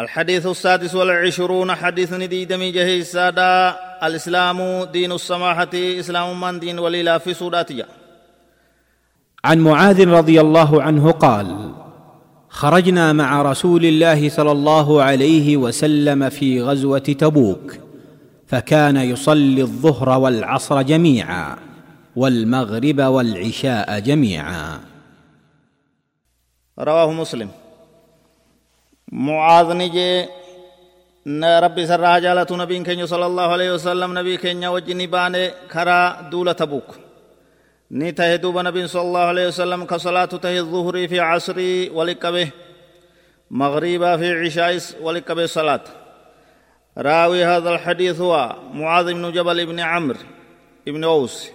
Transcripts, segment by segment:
الحديث السادس والعشرون حديث نديدمي جهي السادة الإسلام دين السماحة إسلام من دين وليلا في سوراتيا عن معاذ رضي الله عنه قال خرجنا مع رسول الله صلى الله عليه وسلم في غزوة تبوك فكان يصلي الظهر والعصر جميعا والمغرب والعشاء جميعا. رواه مسلم. معاذ نجي. ربي سرها جالة نبي كenya صلى الله عليه وسلم. نبي كenya وجني باني كرا دولة تبوك. ني تهدوب نبي صلى الله عليه وسلم كصلاة تهي الظهر في عصري ولكبه مغربا في عشاء ولكبه صلاة. راوي هذا الحديث هو معاذ بن جبل بن عمرو بن أوس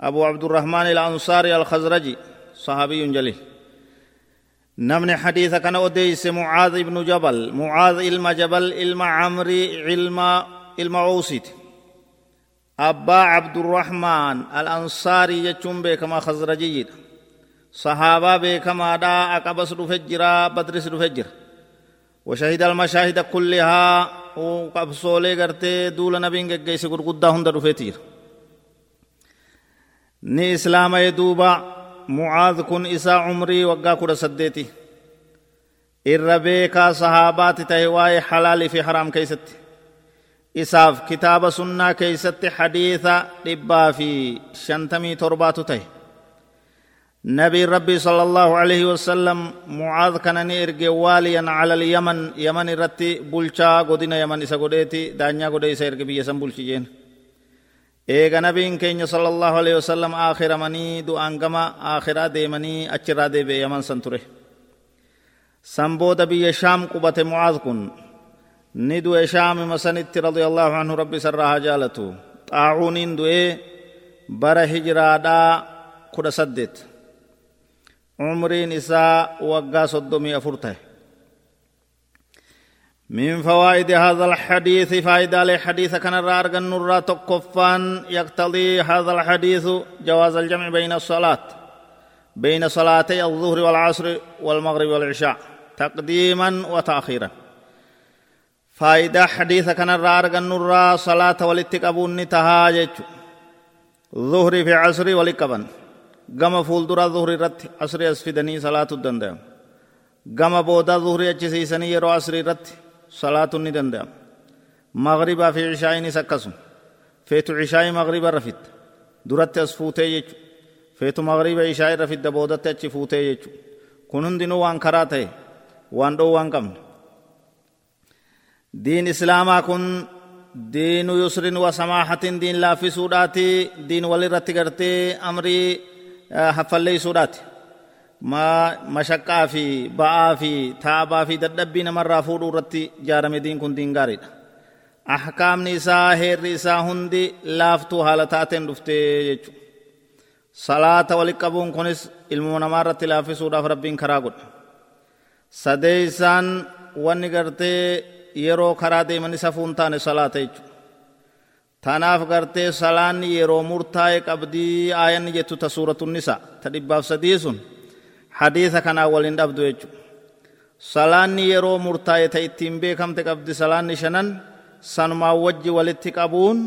أبو عبد الرحمن الأنصاري الخزرجي صحابي جليل. نمن حديث كان أديس معاذ بن جبل معاذ إلما جبل إلما عمري علما إلما عوسيت أبا عبد الرحمن الأنصاري يجون بكما خزرجي صحابة بكما دا أقبس رفجرا بدرس رفجر. وشهد المشاهد كلها وقبصولي قرتي دول نبين قيس قرقودة هند رفتير ني إسلام يدوبا mucaad kun isaa umrii waggaa kudha saddeeti irra beekaa sahaabaati tahe waa'ee halaalii fi haraam keeysatti isaaf kitaaba sunnaa keeysatti hadiisa dhibbaa fi shantamii torbaatu tahe نبي ربي صلى الله عليه وسلم معاذ كان نيرجي واليا على اليمن يمن رتي بولشا غودينا يمن إسا غوديتي دانيا غودي إسا إرجي بيسا بولشي جين eega nabiin keenya sala allahu alehi wasalam aakiramanii du'aan gama aakiraa deemanii achirraa deebi'e yaman san ture san booda biyya shaam qubate mucaad kun ni du'e shaamima sanitti radia allahu anhu rabbi isarraa haa jaalatu xaacuuniin du'ee bara hijiraadhaa kudha saddeet umriin isaa waggaa soddomii afur tahe من فوائد هذا الحديث فائدة لحديث كان الرارق النورة تقفان يقتضي هذا الحديث جواز الجمع بين الصلاة بين صلاتي الظهر والعصر والمغرب والعشاء تقديما وتأخيرا. فائدة حديث كان الرارق النورة صلاة والاتقابون تهاجج ظهر في عصر ولكبن قام فولدرا ظهر رت عصر أسفدني صلاة الدندام قام بودا ظهر أجسيسني يرو عصر رت salaatuun ni danda'ama magribaa fi cishaa'inis akkasuma feetu cishaa'i magriba irra fidda duratti as fuutee jechu feetu magriba ishaa'i irra fidda boodatti achi fuutee jechu kun hundinuu waan karaa ta'e waan dhoowwaa waan qabne diin islaamaa kun diinu yusrin wa samaahatin diin laaffisuudhaati diin walirratti gartee amrii haffalleeysuudhaati mashaqqaa fi ba'aa fi taabaa fi dadhabbii namarraa fuudhuu irratti ijaarame diin kun diin gaariidha ahkaamni isaa heerri isaa hundi laaftuu haala taateen dhuftee jechuudha salaata walitti qabuun kunis ilmoo namaa irratti laaffisuudhaaf rabbiin karaa godha sadeeysaan wanni gartee yeroo karaa deeman isa fuun taane salaata jechuudha tanaaf gartee salaanni yeroo murtaa'e qabdii aayanni jettu ta suuratun nisa ta dhibbaaf sadii sun hadiisa kanaa waliin dhabdu jechuudha salaanni yeroo murtaa'e ta ittiin beekamte qabdi salaanni shanan sanumaan wajji walitti qabuun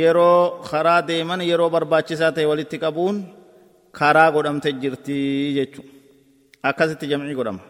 yeroo karaa deeman yeroo barbaachisaa ta'e walitti qabuun karaa godhamte jirti jechuudha akkasitti jamcii godhama